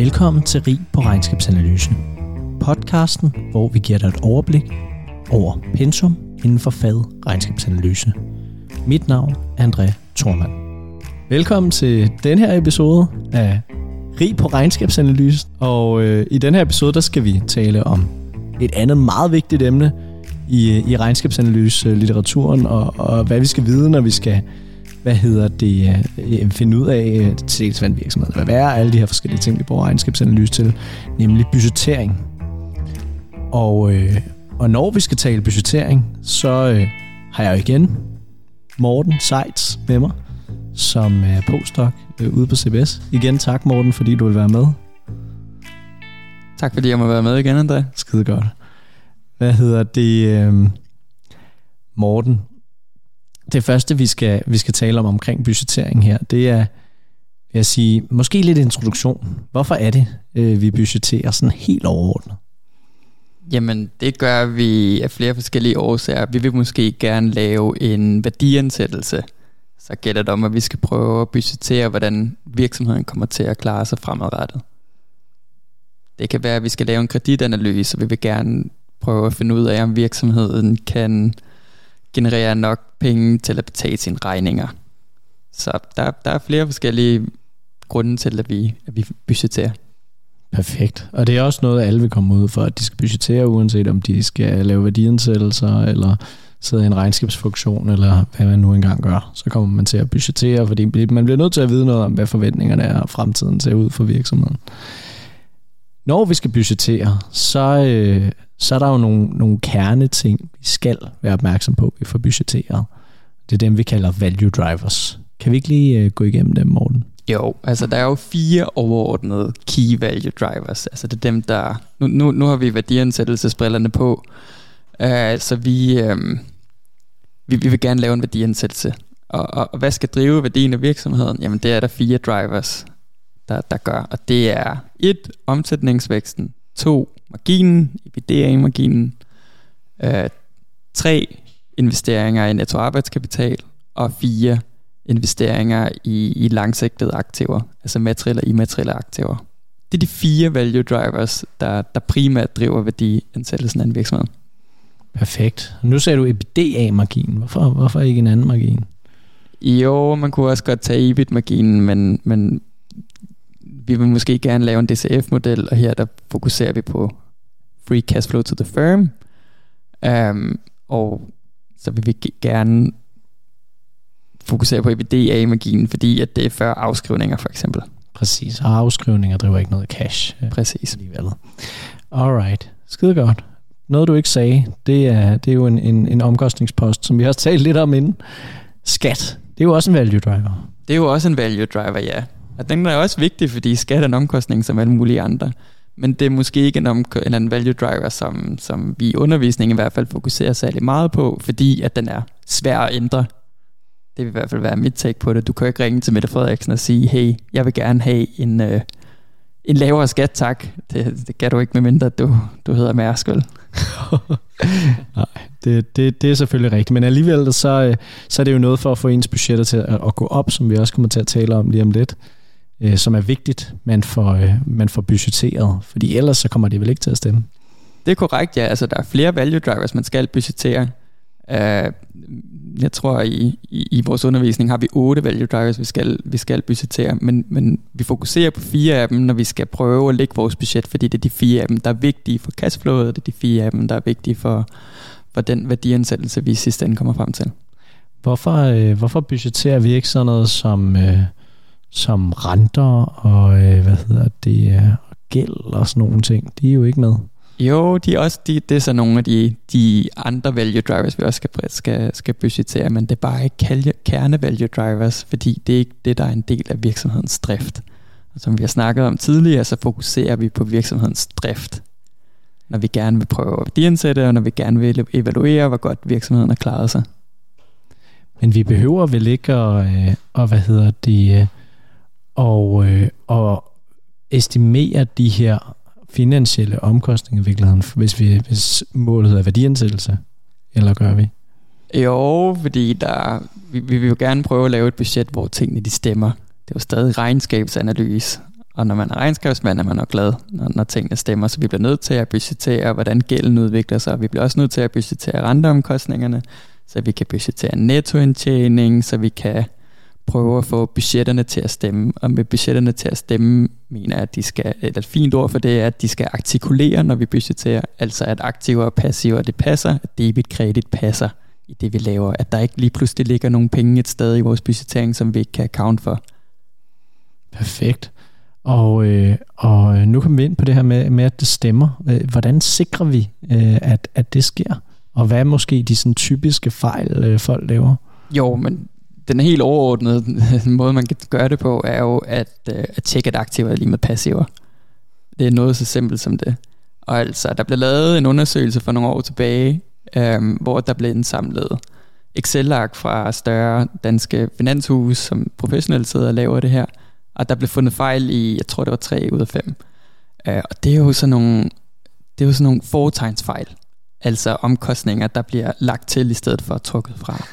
Velkommen til Rig på Regnskabsanalysen. Podcasten, hvor vi giver dig et overblik over pensum inden for faget regnskabsanalyse. Mit navn er André Thormand. Velkommen til den her episode af Rig på Regnskabsanalyse. Og øh, i den her episode, der skal vi tale om et andet meget vigtigt emne i, øh, i regnskabsanalyse-litteraturen, og, og hvad vi skal vide, når vi skal hvad hedder det, øh, finde ud af øh, til en virksomhed. Hvad er alle de her forskellige ting, vi bruger regnskabsanalyse til, nemlig budgettering. Og, øh, og når vi skal tale budgettering, så øh, har jeg jo igen Morten Seitz med mig, som er postdoc øh, ude på CBS. Igen tak, Morten, fordi du vil være med. Tak fordi jeg må være med igen, André. Skide godt. Hvad hedder det? Øh, Morten, det første, vi skal, vi skal tale om omkring budgettering her, det er, vil jeg sige, måske lidt introduktion. Hvorfor er det, øh, vi budgetterer sådan helt overordnet? Jamen, det gør vi af flere forskellige årsager. Vi vil måske gerne lave en værdiansættelse. Så gælder det om, at vi skal prøve at budgettere, hvordan virksomheden kommer til at klare sig fremadrettet. Det kan være, at vi skal lave en kreditanalyse, og vi vil gerne prøve at finde ud af, om virksomheden kan generere nok penge til at betale sine regninger. Så der, der er flere forskellige grunde til, at vi, at vi budgeterer. Perfekt. Og det er også noget, alle vil komme ud for, at de skal budgetere, uanset om de skal lave værdiansættelser, eller sidde i en regnskabsfunktion, eller hvad man nu engang gør. Så kommer man til at budgettere, fordi man bliver nødt til at vide noget om, hvad forventningerne er, og fremtiden ser ud for virksomheden. Når vi skal budgettere, så, øh, så er der jo nogle, nogle kerneting, vi skal være opmærksom på, vi får budgetteret. Det er dem, vi kalder value drivers. Kan vi ikke lige øh, gå igennem dem, Morten? Jo, altså der er jo fire overordnede key value drivers. Altså det er dem, der... Nu, nu, nu har vi værdiansættelsesbrillerne på, uh, så vi, øh, vi, vi vil gerne lave en værdiansættelse. Og, og, og hvad skal drive værdien af virksomheden? Jamen det er der fire drivers, der, der gør. Og det er et omsætningsvæksten, to marginen, EBITDA-marginen, øh, tre investeringer i netto arbejdskapital, og fire investeringer i, i langsigtede aktiver, altså materielle og immaterielle aktiver. Det er de fire value drivers, der, der primært driver værdiansættelsen af en virksomhed. Perfekt. Nu sagde du EBITDA-margin. Hvorfor, hvorfor ikke en anden margin? Jo, man kunne også godt tage EBIT-marginen, men, men vi vil måske gerne lave en DCF-model, og her der fokuserer vi på free cash flow to the firm. Um, og så vil vi gerne fokusere på EBITDA-magien, fordi at det er før afskrivninger for eksempel. Præcis, og afskrivninger driver ikke noget cash. Øh, Præcis. Alligevel. Alright, skide godt. Noget du ikke sagde, det er, det er jo en, en, en omkostningspost, som vi har talt lidt om inden. Skat, det er jo også en value driver. Det er jo også en value driver, ja. Og den er også vigtig, fordi skat er en omkostning som alle mulige andre. Men det er måske ikke en, omk- eller en value driver, som, som vi i undervisningen i hvert fald fokuserer særlig meget på, fordi at den er svær at ændre. Det vil i hvert fald være mit take på det. Du kan ikke ringe til Mette Frederiksen og sige, hey, jeg vil gerne have en, øh, en lavere skat, tak. Det, det kan du ikke, medmindre du, du hedder Mærsk, vel? Nej, det, det, det er selvfølgelig rigtigt. Men alligevel, så, øh, så er det jo noget for at få ens budgetter til at, at gå op, som vi også kommer til at tale om lige om lidt øh, som er vigtigt, man får, øh, man får budgetteret, fordi ellers så kommer det vel ikke til at stemme. Det er korrekt, ja. Altså, der er flere value drivers, man skal budgettere. Uh, jeg tror, i, i, i vores undervisning har vi otte value drivers, vi skal, vi skal budgettere, men, men vi fokuserer på fire af dem, når vi skal prøve at lægge vores budget, fordi det er de fire af dem, der er vigtige for cashflowet, og det er de fire af dem, der er vigtige for, for den værdiansættelse, vi i sidste ende kommer frem til. Hvorfor, øh, hvorfor budgetterer vi ikke sådan noget som... Øh som renter og øh, hvad hedder det, øh, gæld og sådan nogle ting. De er jo ikke med. Jo, de er også, de, det er så nogle af de, de andre value drivers, vi også skal, skal, skal budgettere, men det er bare ikke kerne value drivers, fordi det er ikke det, der er en del af virksomhedens drift. Og som vi har snakket om tidligere, så fokuserer vi på virksomhedens drift. Når vi gerne vil prøve at værdiansætte, og når vi gerne vil evaluere, hvor godt virksomheden har klaret sig. Men vi behøver vel ikke at, øh, at hvad hedder det, øh, og, øh, og estimere de her finansielle omkostninger i virkeligheden, hvis, vi, hvis målet er værdiansættelse, eller gør vi? Jo, fordi der, vi, vi vil jo gerne prøve at lave et budget, hvor tingene de stemmer. Det er jo stadig regnskabsanalyse, Og når man er regnskabsmand, er man nok glad, når, når tingene stemmer. Så vi bliver nødt til at budgettere, hvordan gælden udvikler sig. Vi bliver også nødt til at budgettere renteomkostningerne, så vi kan budgettere nettoindtjening, så vi kan prøve at få budgetterne til at stemme. Og med budgetterne til at stemme, mener jeg, at de skal, et fint ord for det er, at de skal artikulere, når vi budgetterer. Altså at aktiver og passiver, det passer, at debit, kredit passer i det, vi laver. At der ikke lige pludselig ligger nogle penge et sted i vores budgettering, som vi ikke kan account for. Perfekt. Og, øh, og nu kommer vi ind på det her med, med at det stemmer. Øh, hvordan sikrer vi, øh, at, at det sker? Og hvad er måske de sådan, typiske fejl, øh, folk laver? Jo, men den helt overordnede måde, man kan gøre det på, er jo at, øh, at tjekke, at aktiver er lige med passiver. Det er noget så simpelt som det. Og altså, der blev lavet en undersøgelse for nogle år tilbage, øh, hvor der blev indsamlet Excel-ark fra større danske finanshus, som professionelt sidder og laver det her. Og der blev fundet fejl i, jeg tror det var 3 ud af 5. Øh, og det er jo sådan nogle, det er jo sådan nogle foretegnsfejl. Altså omkostninger, der bliver lagt til i stedet for trukket fra.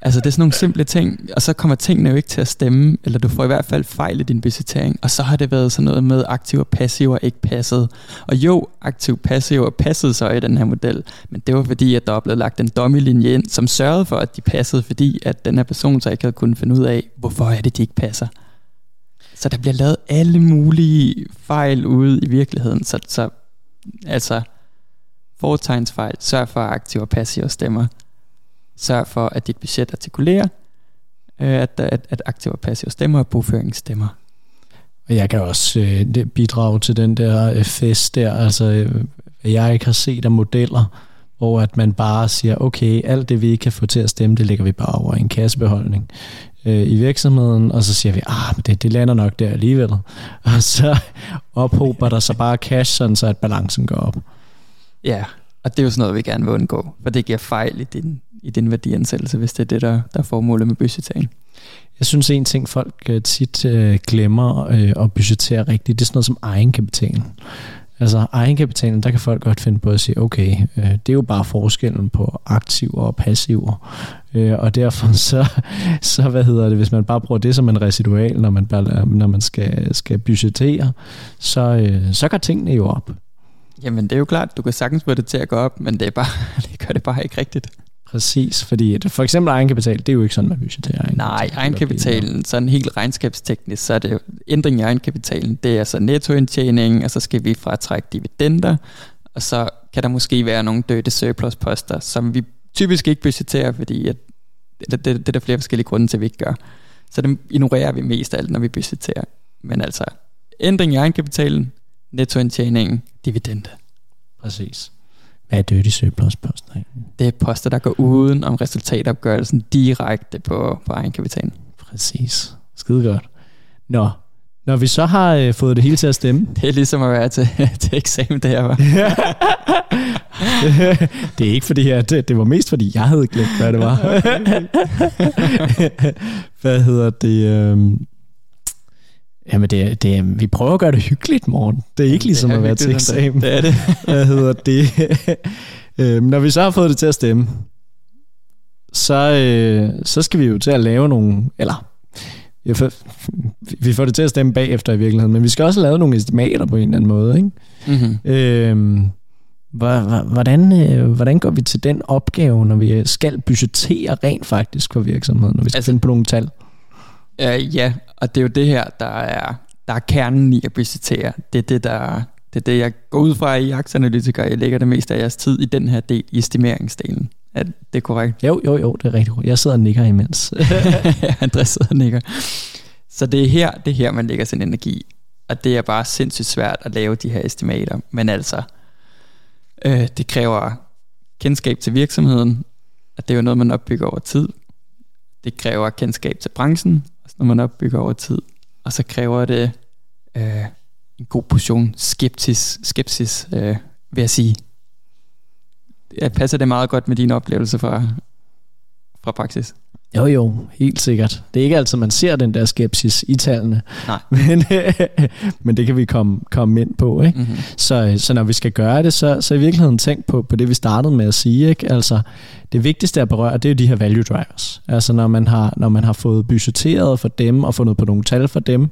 Altså det er sådan nogle simple ting, og så kommer tingene jo ikke til at stemme, eller du får i hvert fald fejl i din budgettering, og så har det været sådan noget med aktiv og passiv og ikke passet. Og jo, aktiv passiv og passede så i den her model, men det var fordi, at der var blevet lagt en dommelinje ind, som sørgede for, at de passede, fordi at den her person så ikke havde kunnet finde ud af, hvorfor er det, de ikke passer. Så der bliver lavet alle mulige fejl ude i virkeligheden, så, så altså foretegnsfejl, sørg for at aktiv og passiv stemmer. Sørg for, at dit budget artikulerer, øh, at, at, at aktiv og passiv stemmer og bogføring stemmer. Og jeg kan også øh, bidrage til den der øh, fest der, altså øh, jeg ikke har set af modeller, hvor at man bare siger, okay, alt det vi ikke kan få til at stemme, det lægger vi bare over i en kassebeholdning øh, i virksomheden, og så siger vi, ah, det, det lander nok der alligevel. Og så ophober der så bare cash, sådan så at balancen går op. Ja, og det er jo sådan noget, vi gerne vil undgå, for det giver fejl i din, i din værdiansættelse, hvis det er det, der, der er formålet med budgettering. Jeg synes, en ting, folk øh, tit øh, glemmer øh, at budgettere rigtigt, det er sådan noget som egenkapitalen. Altså egenkapitalen, der kan folk godt finde på at sige, okay, øh, det er jo bare forskellen på aktiver og passiver. Øh, og derfor så, så, hvad hedder det, hvis man bare bruger det som en residual, når man, bare, når man skal, skal budgettere, så, øh, så går tingene jo op. Jamen det er jo klart, du kan sagtens få det til at gå op, men det, er bare, det gør det bare ikke rigtigt. Præcis, fordi for eksempel egenkapital, det er jo ikke sådan, man budgeterer. Nej, egenkapitalen, sådan helt regnskabsteknisk, så er det jo ændring i egenkapitalen, det er så nettoindtjening, og så skal vi fratrække dividender, og så kan der måske være nogle døde surplus poster, som vi typisk ikke budgeterer, fordi at det, det, det er der flere forskellige grunde til, at vi ikke gør. Så dem ignorerer vi mest af alt, når vi budgeterer. Men altså, ændring i egenkapitalen, nettoindtjeningen, dividende. Præcis. Hvad er dirty surplus poster? Det er poster, der går uden om resultatopgørelsen direkte på, på egenkapitalen. Præcis. Skide godt. Nå, når vi så har øh, fået det hele til at stemme. Det er ligesom at være til, til eksamen, det her var. det er ikke fordi, at det, det var mest fordi, jeg havde glemt, hvad det var. hvad hedder det? Øh, Jamen, det, det, vi prøver at gøre det hyggeligt, morgen. Det er ikke ligesom er at være til eksamen. Det er det. Hvad hedder det? øhm, når vi så har fået det til at stemme, så, øh, så skal vi jo til at lave nogle, eller vi får det til at stemme bagefter i virkeligheden, men vi skal også lave nogle estimater på en eller anden måde. Ikke? Mm-hmm. Øhm, hvordan, øh, hvordan går vi til den opgave, når vi skal budgettere rent faktisk for virksomheden, når vi skal altså, finde på nogle tal? Uh, ja, og det er jo det her, der er, der er kernen i at budgettere. Det er det, der, det er det, jeg går ud fra i aktieanalytiker. Jeg lægger det meste af jeres tid i den her del, i estimeringsdelen. Er det korrekt? Jo, jo, jo, det er rigtigt. Jeg sidder og nikker imens. Andreas sidder og nikker. Så det er her, det er her, man lægger sin energi. Og det er bare sindssygt svært at lave de her estimater. Men altså, øh, det kræver kendskab til virksomheden, og det er jo noget, man opbygger over tid. Det kræver kendskab til branchen, når man opbygger over tid. Og så kræver det øh, en god portion skepsis, skepsis øh, vil jeg sige. Jeg passer det meget godt med dine oplevelser fra, fra praksis? Jo, jo, helt sikkert. Det er ikke altid, man ser den der skepsis i tallene. Nej. Men, men det kan vi komme, komme ind på. Ikke? Mm-hmm. Så, så når vi skal gøre det, så, så i virkeligheden tænk på, på det, vi startede med at sige. Ikke? Altså, det vigtigste at berøre, det er jo de her value drivers. Altså når man har, når man har fået budgetteret for dem og fundet på nogle tal for dem,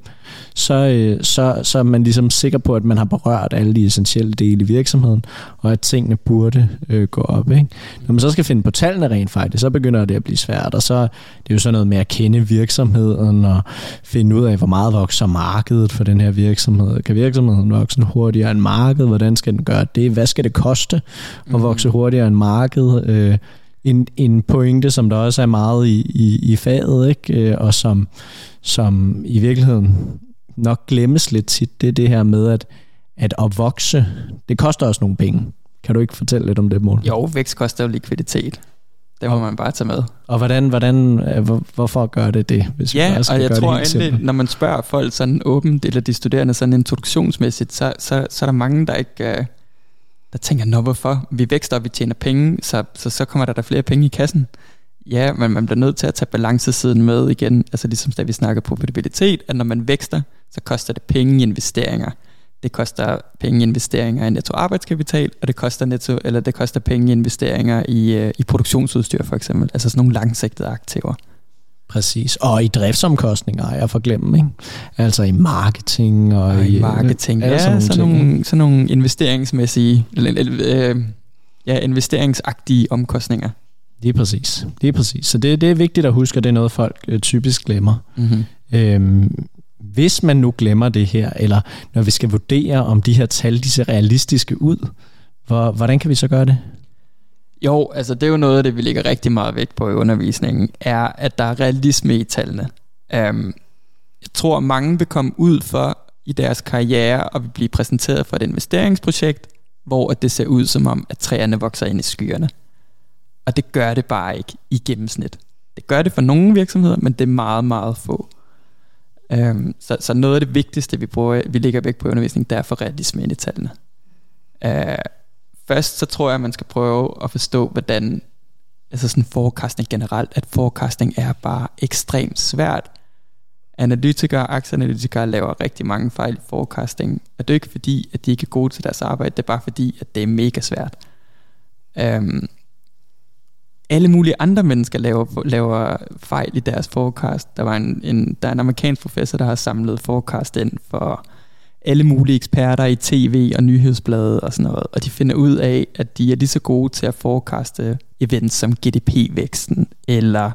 så, øh, så, så er man ligesom sikker på, at man har berørt alle de essentielle dele i virksomheden, og at tingene burde øh, gå op. Ikke? Når man så skal finde på tallene rent faktisk, så begynder det at blive svært, og så det er jo sådan noget med at kende virksomheden og finde ud af, hvor meget vokser markedet for den her virksomhed. Kan virksomheden vokse hurtigere end markedet? Hvordan skal den gøre det? Hvad skal det koste at vokse hurtigere end markedet? Øh, en, en pointe, som der også er meget i, i, i faget, ikke? Øh, og som, som i virkeligheden nok glemmes lidt tit, det er det her med, at, at at vokse, det koster også nogle penge. Kan du ikke fortælle lidt om det, Morten? Jo, vækst koster jo likviditet. Det må man bare tage med. Og hvordan, hvordan, øh, hvor, hvorfor gør det det? Hvis ja, og jeg tror endelig, når man spørger folk sådan åbent, eller de studerende sådan introduktionsmæssigt, så, så, så er der mange, der ikke... Der tænker, nå hvorfor? Vi vækster, og vi tjener penge, så, så, så kommer der der flere penge i kassen. Ja, men man bliver nødt til at tage balancesiden med igen, altså ligesom da vi snakker profitabilitet, at når man vækster, så koster det penge i investeringer. Det koster penge i investeringer i netto arbejdskapital, og det koster, netto, eller det koster penge i investeringer i, øh, i produktionsudstyr for eksempel, altså sådan nogle langsigtede aktiver. Præcis. Og i driftsomkostninger er jeg for glemme, ikke? Altså i marketing og, og i, i marketing. Ja, sådan nogle, sådan nogle, sådan nogle investeringsmæssige, øh, ja, investeringsagtige omkostninger. Det er præcis. Det er præcis. Så det, det er vigtigt at huske, at det er noget, folk øh, typisk glemmer. Mm-hmm. Øhm, hvis man nu glemmer det her, eller når vi skal vurdere, om de her tal de ser realistiske ud, hvor, hvordan kan vi så gøre det? Jo, altså det er jo noget af det, vi lægger rigtig meget vægt på i undervisningen, er, at der er realisme i tallene. Um, jeg tror, mange vil komme ud for i deres karriere og vil blive præsenteret for et investeringsprojekt, hvor det ser ud som om, at træerne vokser ind i skyerne. Og det gør det bare ikke i gennemsnit. Det gør det for nogle virksomheder, men det er meget, meget få. Um, så, så noget af det vigtigste, vi, bruger, vi lægger vægt på i undervisning, det er for realisme ind i tallene. Uh, først så tror jeg, at man skal prøve at forstå, hvordan altså sådan forecasting generelt, at forecasting er bare ekstremt svært. Analytikere, aktieanalytikere laver rigtig mange fejl i forecasting, og det er ikke fordi, at de ikke er gode til deres arbejde, det er bare fordi, at det er mega svært. Um, alle mulige andre mennesker laver, laver fejl i deres forecast. Der, var en, en, der er en amerikansk professor, der har samlet forecast ind for alle mulige eksperter i tv og nyhedsblade og sådan noget, og de finder ud af, at de er lige så gode til at forekaste events som GDP-væksten, eller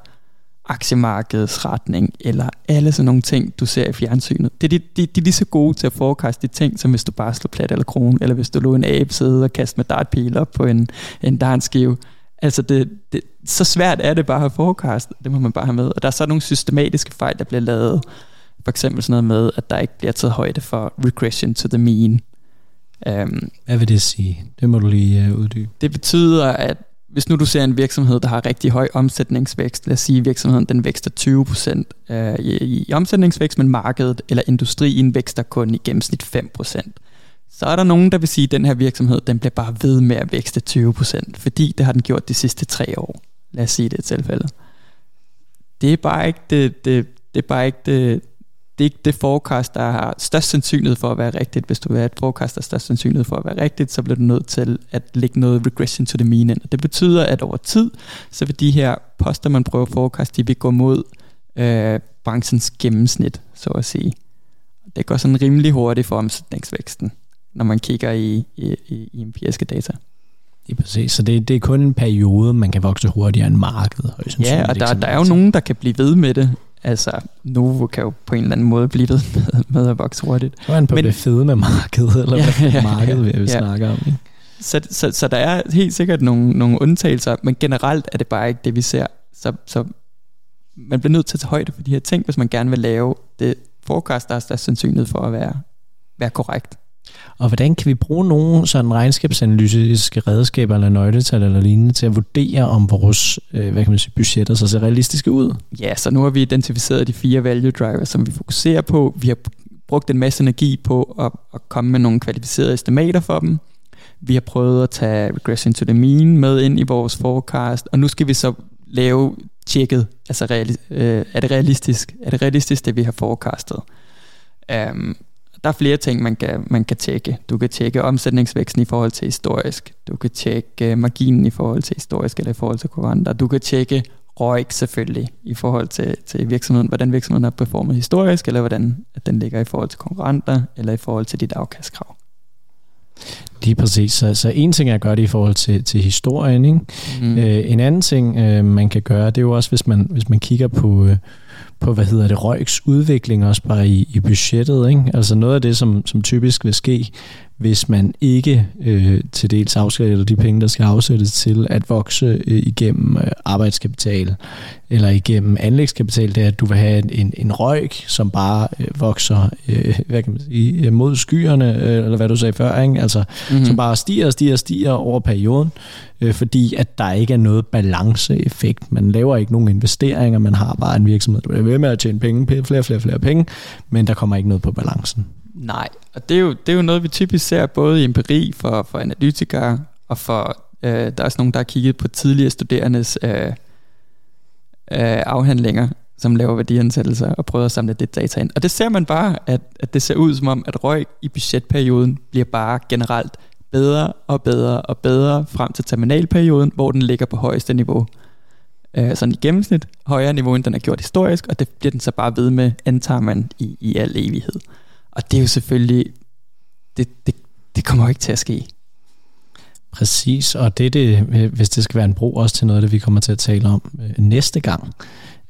aktiemarkedets retning, eller alle sådan nogle ting, du ser i fjernsynet. Det, de, de, de er lige så gode til at forekaste de ting, som hvis du bare slår plat eller kron, eller hvis du lå en abe sidde og kaste med dartpil op på en, en darnskive. Altså, det, det, så svært er det bare at forecast. Det må man bare have med. Og der er så nogle systematiske fejl, der bliver lavet. For eksempel sådan noget med, at der ikke bliver taget højde for regression to the mean. Um, Hvad vil det sige? Det må du lige uh, uddybe. Det betyder, at hvis nu du ser en virksomhed, der har rigtig høj omsætningsvækst, lad os sige, at virksomheden den vækster 20% uh, i, i omsætningsvækst, men markedet eller industrien vækster kun i gennemsnit 5%. Så er der nogen, der vil sige, at den her virksomhed, den bliver bare ved med at vækste 20%, fordi det har den gjort de sidste tre år. Lad os sige det i tilfælde. Det er bare ikke det, det, det er bare ikke det, det er ikke det forecast, der har størst sandsynlighed for at være rigtigt. Hvis du vil have et forecast, der er størst sandsynlighed for at være rigtigt, så bliver du nødt til at lægge noget regression to the mean ind. Det betyder, at over tid, så vil de her poster, man prøver at forecast, de vil gå mod øh, branchens gennemsnit, så at sige. Det går sådan rimelig hurtigt for omsætningsvæksten når man kigger i, i, i, i empiriske data. Det er præcis, så det, det er kun en periode, man kan vokse hurtigere end markedet. Ja, og der, der er jo nogen, der kan blive ved med det. Altså, Novo kan jo på en eller anden måde blive ved med, med at vokse hurtigt. Så er han på Men, det fede med markedet, eller ja, hvad ja, markedet vi ja, snakke om. Ikke? Så, så, så der er helt sikkert nogle, nogle undtagelser, men generelt er det bare ikke det, vi ser. Så, så man bliver nødt til at tage højde for de her ting, hvis man gerne vil lave det forecast, der er sandsynlighed for at være, være korrekt. Og hvordan kan vi bruge nogle sådan regnskabsanalytiske redskaber eller nøgletal eller lignende til at vurdere, om vores øh, hvad kan man sige, budgetter så ser realistiske ud? Ja, så nu har vi identificeret de fire value drivers, som vi fokuserer på. Vi har brugt en masse energi på at, at komme med nogle kvalificerede estimater for dem. Vi har prøvet at tage regression to the mean med ind i vores forecast, og nu skal vi så lave tjekket, altså reali- øh, er det realistisk? Er det realistisk, det vi har forecastet? Um, der er flere ting, man kan, man kan tjekke. Du kan tjekke omsætningsvæksten i forhold til historisk. Du kan tjekke øh, marginen i forhold til historisk eller i forhold til konkurrenter. Du kan tjekke ROIC selvfølgelig i forhold til, til virksomheden, hvordan virksomheden har performet historisk, eller hvordan at den ligger i forhold til konkurrenter, eller i forhold til dit afkastkrav. Lige præcis. Så, så en ting er at gøre det i forhold til, til historien. Ikke? Mm. Øh, en anden ting, øh, man kan gøre, det er jo også, hvis man, hvis man kigger på, øh, på hvad hedder det, røgs udvikling også bare i, i budgettet. Ikke? Altså noget af det, som, som typisk vil ske, hvis man ikke øh, til dels afsætter de penge, der skal afsættes til at vokse øh, igennem øh, arbejdskapital eller igennem anlægskapital, det er, at du vil have en, en røg, som bare øh, vokser øh, hvad kan man sige, øh, mod skyerne, øh, eller hvad du sagde før, ikke? Altså, mm-hmm. som bare stiger og stiger og stiger over perioden, øh, fordi at der ikke er noget balanceeffekt. Man laver ikke nogen investeringer, man har bare en virksomhed, der bliver ved med at tjene penge, flere, flere, flere penge, men der kommer ikke noget på balancen. Nej, og det er, jo, det er jo noget, vi typisk ser både i empiri for, for analytikere, og for, øh, der er også nogen, der har kigget på tidligere studerendes øh, øh, afhandlinger, som laver værdiansættelser og prøver at samle det data ind. Og det ser man bare, at, at det ser ud som om, at røg i budgetperioden bliver bare generelt bedre og bedre og bedre frem til terminalperioden, hvor den ligger på højeste niveau. Øh, sådan i gennemsnit højere niveau, end den er gjort historisk, og det bliver den så bare ved med, antager man i, i al evighed. Og det er jo selvfølgelig, det, det, det kommer jo ikke til at ske. Præcis, og det, det, hvis det skal være en bro også til noget af det, vi kommer til at tale om øh, næste gang,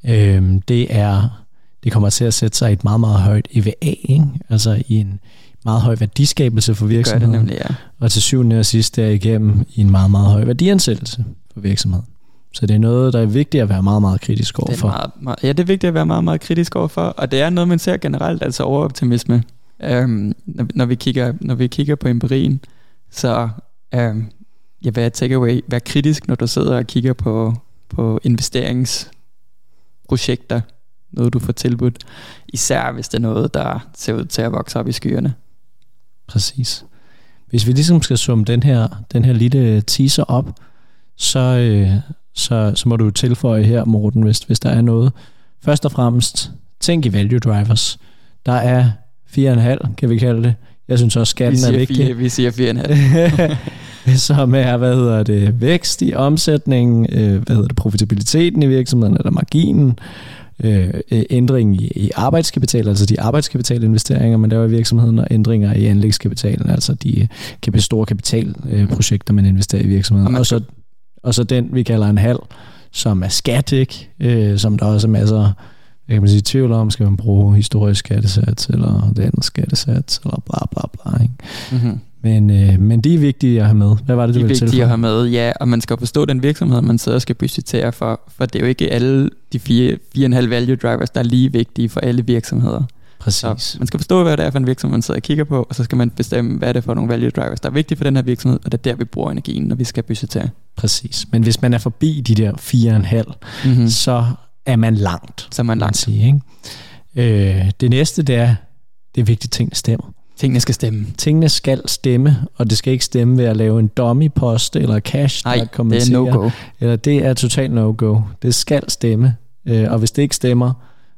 øh, det er, det kommer til at sætte sig i et meget, meget højt EVA, ikke? altså i en meget høj værdiskabelse for virksomheden. Det nemlig, ja. Og til syvende og sidst derigennem i en meget, meget høj værdiansættelse for virksomheden. Så det er noget, der er vigtigt at være meget, meget kritisk overfor. Det er meget, meget, ja, det er vigtigt at være meget, meget kritisk overfor, og det er noget, man ser generelt, altså overoptimisme. Øhm, når, når, vi kigger, når vi kigger på empirien, så øhm, ja, hvad er takeaway? Vær kritisk, når du sidder og kigger på, på investeringsprojekter, noget du får tilbudt, især hvis det er noget, der ser ud til at vokse op i skyerne. Præcis. Hvis vi ligesom skal summe den her, den her lille teaser op, så, øh, så, så må du tilføje her, Morten, hvis, hvis der er noget. Først og fremmest, tænk i value drivers. Der er 4,5, kan vi kalde det. Jeg synes også, skatten er vigtig. 4, vi siger 4,5. Som er, hvad hedder det, vækst i omsætningen, øh, hvad hedder det, profitabiliteten i virksomheden, eller marginen, øh, ændring i, i arbejdskapital, altså de arbejdskapitalinvesteringer, man laver i virksomheden, og ændringer i anlægskapitalen, altså de store kapitalprojekter, man investerer i virksomheden. Og så, og så den, vi kalder en halv, som er skat, ikke? Øh, som der også er masser kan man sige, tvivl om, skal man bruge historisk skattesats, eller den skattesats, eller bla bla bla. Ikke? Mm-hmm. Men, øh, men de er vigtige at have med. Hvad var det, du de ville tilføje? De er vigtige at have med, ja. Og man skal forstå den virksomhed, man sidder og skal budgettere for. For det er jo ikke alle de fire, fire og en halv value drivers, der er lige vigtige for alle virksomheder. Præcis. Så man skal forstå, hvad det er for en virksomhed, man sidder og kigger på, og så skal man bestemme, hvad er det for nogle value drivers, der er vigtige for den her virksomhed, og det er der, vi bruger energien, når vi skal budgettere. Præcis. Men hvis man er forbi de der fire og en halv, mm-hmm. så er man langt. Så er man langt. Sige, ikke? Øh, det næste, det er, det er vigtigt, at tingene stemmer. Tingene skal stemme. Tingene skal stemme, og det skal ikke stemme ved at lave en dummy-post eller cash, Nej, der kommenterer. det er no-go. Eller det er totalt no-go. Det skal stemme, øh, og hvis det ikke stemmer,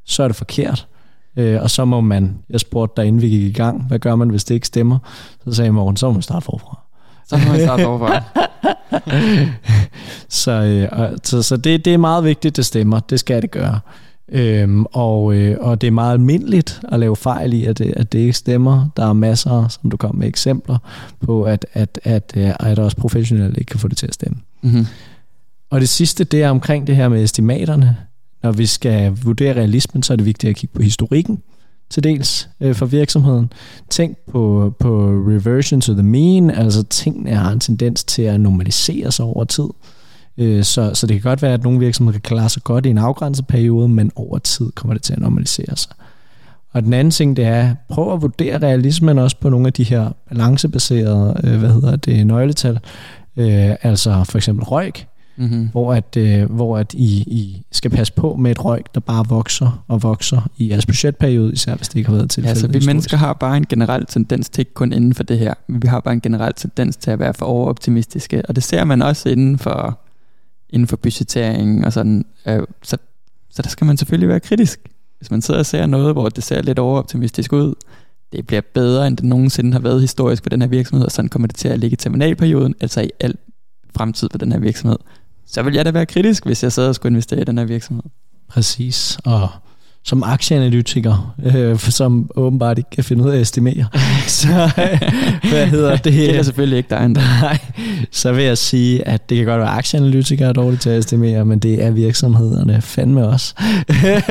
så er det forkert. Øh, og så må man, jeg spurgte dig inden vi gik i gang, hvad gør man, hvis det ikke stemmer? Så sagde Morgen, så må man starte forfra. Så må man starte forfra. så øh, så, så det, det er meget vigtigt, det stemmer. Det skal det gøre. Øhm, og, øh, og det er meget almindeligt at lave fejl i, at det, at det ikke stemmer. Der er masser, som du kom med eksempler på, at, at, at, at, at også professionelle ikke kan få det til at stemme. Mm-hmm. Og det sidste, det er omkring det her med estimaterne. Når vi skal vurdere realismen, så er det vigtigt at kigge på historikken til dels øh, for virksomheden. Tænk på, på reversion to the mean, altså tingene har en tendens til at normalisere sig over tid. Øh, så, så det kan godt være, at nogle virksomheder kan klare sig godt i en afgrænset periode, men over tid kommer det til at normalisere sig. Og den anden ting, det er, prøv at vurdere realismen også på nogle af de her balancebaserede, øh, hvad hedder det, nøgletal. Øh, altså for eksempel røg, mm-hmm. hvor, at, øh, hvor at I, I skal passe på med et røg, der bare vokser og vokser i jeres budgetperiode, især hvis det ikke har været tilfældet. Ja, så vi mennesker har bare en generel tendens til, ikke kun inden for det her, men vi har bare en generel tendens til at være for overoptimistiske, og det ser man også inden for inden for budgettering og sådan. Øh, så, så der skal man selvfølgelig være kritisk. Hvis man sidder og ser noget, hvor det ser lidt overoptimistisk ud, det bliver bedre, end det nogensinde har været historisk for den her virksomhed, og sådan kommer det til at ligge i terminalperioden, altså i al fremtid for den her virksomhed. Så vil jeg da være kritisk, hvis jeg sad og skulle investere i den her virksomhed. Præcis, og som aktieanalytiker, øh, som åbenbart ikke kan finde ud af at estimere. så øh, hvad hedder det? Det er selvfølgelig ikke dig Nej, så vil jeg sige, at det kan godt være, at aktieanalytikere er dårlige til at estimere, men det er virksomhederne fandme også.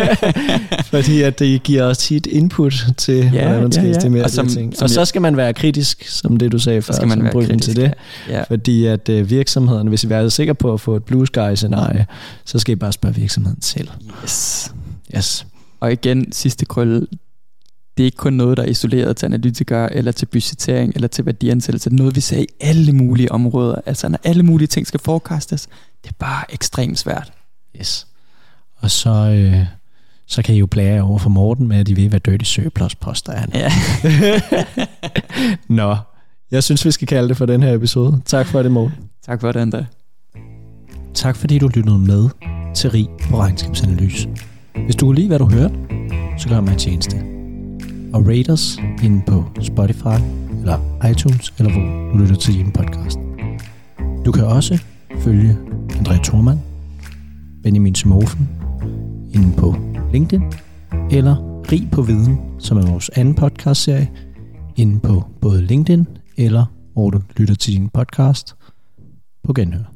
Fordi at det giver os tit input til, ja, hvordan man skal ja, ja. estimere og, som, ting. Som og så skal man være kritisk, som det du sagde før, skal man være kritisk, til det. Ja. Fordi at øh, virksomhederne, hvis I er sikre på at få et blue sky scenarie, så skal I bare spørge virksomheden selv. Yes. Yes. Og igen, sidste krølle, det er ikke kun noget, der er isoleret til analytikere, eller til budgettering, eller til værdiansættelse. Det er noget, vi ser i alle mulige områder. Altså, når alle mulige ting skal forecastes, det er bare ekstremt svært. Yes. Og så, øh, så kan I jo blære over for Morten med, at de vil være dirty surplus poster. Ja. Nå, jeg synes, vi skal kalde det for den her episode. Tak for det, Morten. Tak for det, André. Tak fordi du lyttede med til Rig på Regnskabsanalyse. Hvis du kunne lide, hvad du hørte, så gør mig en tjeneste. Og rate os inde på Spotify, eller iTunes, eller hvor du lytter til din podcast. Du kan også følge André Thormand, Benjamin Simofen, inde på LinkedIn, eller Rig på Viden, som er vores anden podcastserie, inde på både LinkedIn, eller hvor du lytter til din podcast på genhør.